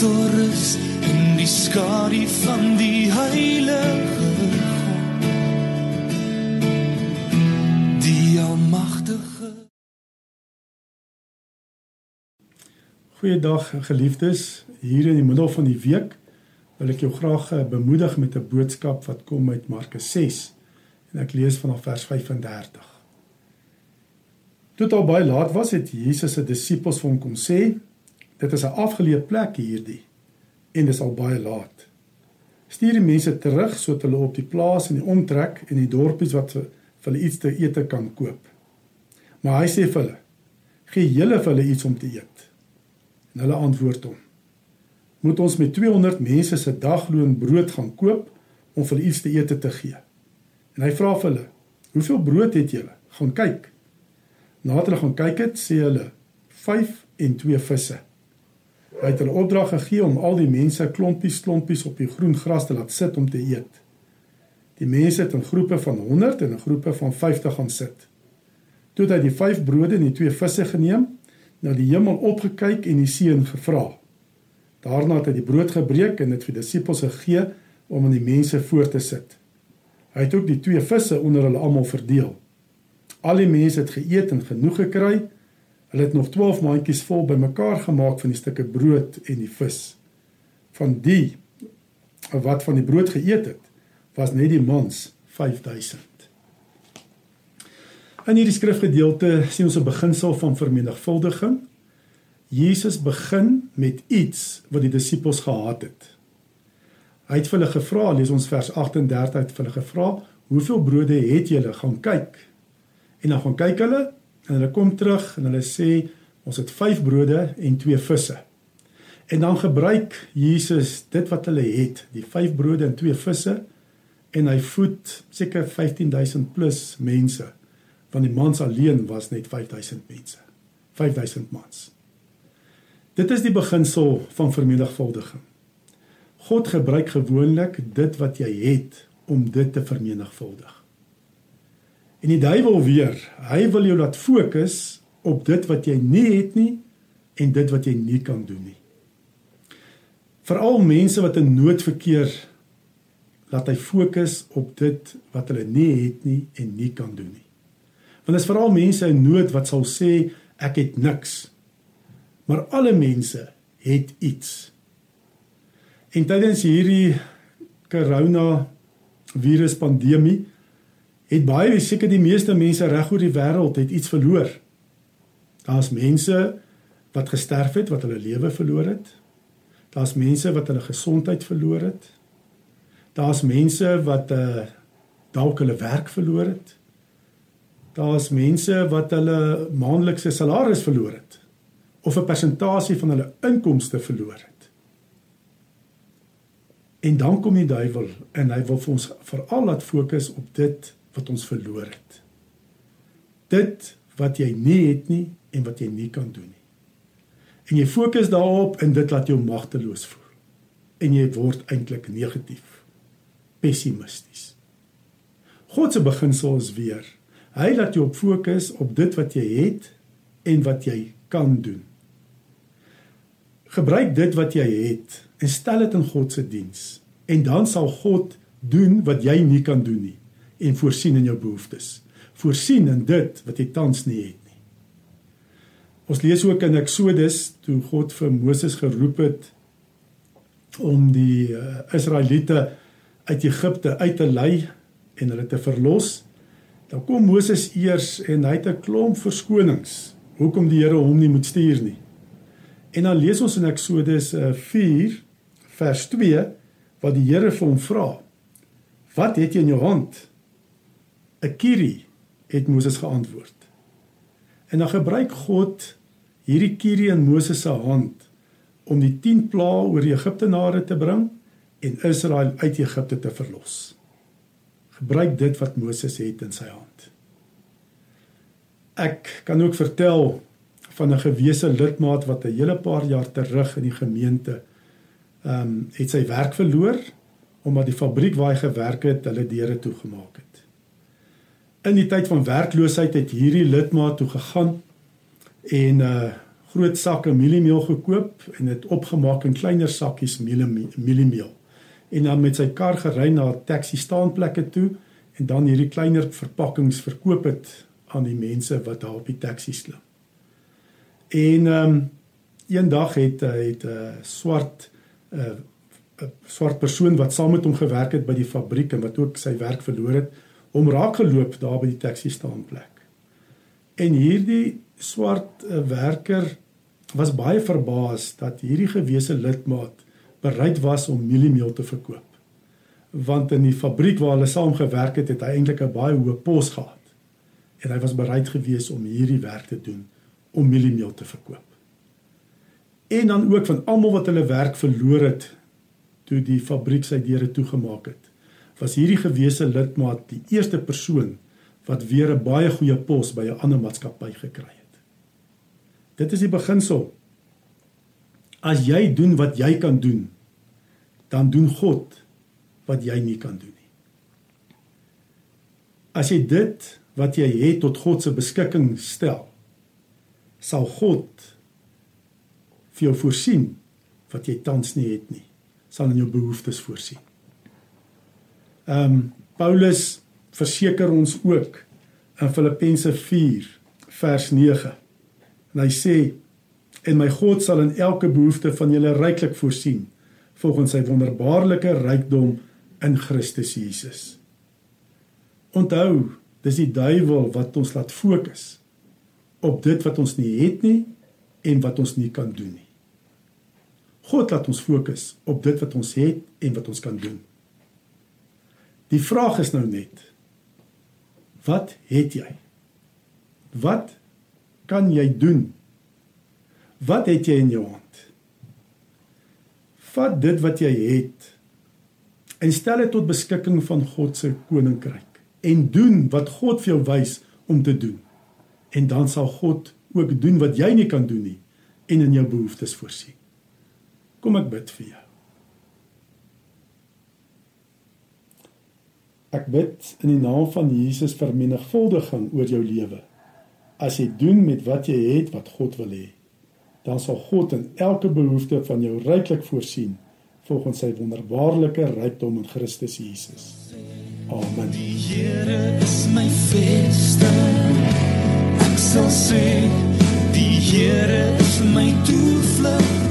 tot rus in die skadu van die heilige God. Die almagtige Goeiedag geliefdes. Hier in die middel van die week wil ek jou graag eh, bemoedig met 'n boodskap wat kom uit Markus 6 en ek lees vanaf vers 35. Toe dit al baie laat was, het Jesus se disippels vir hom kom sê: "Dit is 'n afgeleë plek hierdie en dit is al baie laat. Stuur die mense terug sodat hulle op die plaas in die omtrek en die dorpies wat vir hulle iets te eet kan koop." Maar hy sê vir hulle: "Gee julle vir hulle iets om te eet." En hulle antwoord hom: "Moet ons met 200 mense se dagloon brood gaan koop om vir iets te eet te gee?" En hy vra vir hulle: "Hoeveel brood het julle? Gaan kyk." Nadat hulle gaan kyk het, sê hulle: "5 en 2 visse." Hy het hulle opdrag gegee om al die mense klompies klompies op die groen gras te laat sit om te eet. Die mense het in groepe van 100 en in groepe van 50 gaan sit. Toe het hy die 5 brode en die 2 visse geneem, na die hemel opgekyk en die seën gevra. Daarna het hy die brood gebreek en dit vir die disippels gegee om aan die mense voor te sit. Hy het ook die 2 visse onder hulle almal verdeel. Al die mense het geëet en genoeg gekry. Hulle het nog 12 mandjies vol bymekaar gemaak van die stukke brood en die vis. Van die wat van die brood geëet het, was net die mans 5000. In hierdie skrifgedeelte sien ons 'n beginsel van vermenigvuldiging. Jesus begin met iets wat die disippels gehaat het. Hy het vir hulle gevra, lees ons vers 38 het vir hulle gevra, "Hoeveel brode het julle? Gaan kyk." En dan gaan kyk hulle en hulle kom terug en hulle sê, "Ons het 5 brode en 2 visse." En dan gebruik Jesus dit wat hulle het, die 5 brode en 2 visse, en hy voed seker 15000 plus mense van die mans alleen was net 5000 mense. 5000 mans. Dit is die beginsel van vermenigvuldiging. God gebruik gewoonlik dit wat jy het om dit te vermenigvuldig. En die duiwel weer, hy wil jou laat fokus op dit wat jy nie het nie en dit wat jy nie kan doen nie. Veral mense wat in nood verkeer, laat hy fokus op dit wat hulle nie het nie en nie kan doen nie. Want dit is veral mense in nood wat sal sê ek het niks. Maar alle mense het iets. En tydens hierdie corona virus pandemie het baie seker die meeste mense reg oor die wêreld het iets verloor. Daar's mense wat gesterf het, wat hulle lewe verloor het. Daar's mense wat hulle gesondheid verloor het. Daar's mense wat uh dalk hulle werk verloor het. Daar's mense wat hulle maandelikse salaris verloor het of 'n persentasie van hulle inkomste verloor het. En dan kom die duiwel en hy wil vir ons veral laat fokus op dit wat ons verloor het. Dit wat jy nie het nie en wat jy nie kan doen nie. En jy fokus daarop en dit laat jou magteloos voel. En jy word eintlik negatief, pessimisties. God se beginsel is weer Hy laat jou op fokus op dit wat jy het en wat jy kan doen. Gebruik dit wat jy het en stel dit in God se diens en dan sal God doen wat jy nie kan doen nie en voorsien in jou behoeftes. Voorsien in dit wat jy tans nie het nie. Ons lees ook in Eksodus toe God vir Moses geroep het om die uh, Israeliete uit Egipte uit te lei en hulle te verlos Dan kom Moses eers en hy het 'n klomp verskonings hoekom die Here hom nie moet stuur nie. En dan lees ons in Eksodus 4 eh, vers 2 wat die Here vir hom vra: "Wat het jy in jou hand?" 'n Kierie het Moses geantwoord. En dan gebruik God hierdie kierie in Moses se hand om die 10 plaae oor die Egiptenare te bring en Israel uit Egipte te verlos gebruik dit wat Moses het in sy hand. Ek kan ook vertel van 'n gewese lidmaat wat 'n hele paar jaar terug in die gemeente ehm um, het sy werk verloor omdat die fabriek waar hy gewerk het hulle deure toegemaak het. In die tyd van werkloosheid het hierdie lidmaat toe gegaan en uh groot sakke mieliemeel gekoop en dit opgemaak in kleiner sakkies mieliemeel. En dan met sy kar gery na taxi staanplekke toe en dan hierdie kleiner verpakkings verkoop het aan die mense wat daar op die taxi klim. En ehm um, eendag het het 'n uh, swart 'n uh, swart persoon wat saam met hom gewerk het by die fabriek en wat ook sy werk verloor het, hom raak geloop daar by die taxi staanplek. En hierdie swart uh, werker was baie verbaas dat hierdie gewese lidmaat bereid was om mieliemeel te verkoop. Want in die fabriek waar hulle saam gewerk het, het hy eintlik 'n baie hoë pos gehad. En hy was bereid gewees om hierdie werk te doen om mieliemeel te verkoop. En dan ook van almal wat hulle werk verloor het toe die fabriek sy deure toegemaak het, was hierdie gewese lidmaat die eerste persoon wat weer 'n baie goeie pos by 'n ander maatskappy gekry het. Dit is die beginsel. As jy doen wat jy kan doen, dan doen God wat jy nie kan doen nie. As jy dit wat jy het tot God se beskikking stel, sal God vir jou voorsien wat jy tans nie het nie. Sal in jou behoeftes voorsien. Ehm um, Paulus verseker ons ook in Filippense 4 vers 9 En hy sê en my God sal in elke behoefte van julle ryklik voorsien volgens sy wonderbaarlike rykdom in Christus Jesus. Onthou, dis die duiwel wat ons laat fokus op dit wat ons nie het nie en wat ons nie kan doen nie. God laat ons fokus op dit wat ons het en wat ons kan doen. Die vraag is nou net wat het jy? Wat kan jy doen? Wat het jy in jou hand? Vat dit wat jy het en stel dit tot beskikking van God se koninkryk en doen wat God vir jou wys om te doen. En dan sal God ook doen wat jy nie kan doen nie en in jou behoeftes voorsien. Kom ek bid vir jou. Ek bid in die naam van Jesus vir menigvuldiging oor jou lewe as jy doen met wat jy het wat God wil hê, dan sal God in elke behoefte van jou ryklik voorsien volgens sy wonderbaarlike rykdom in Christus Jesus. Amen. Die Here is my vesting. Ek sal sê die Here is my toevlug.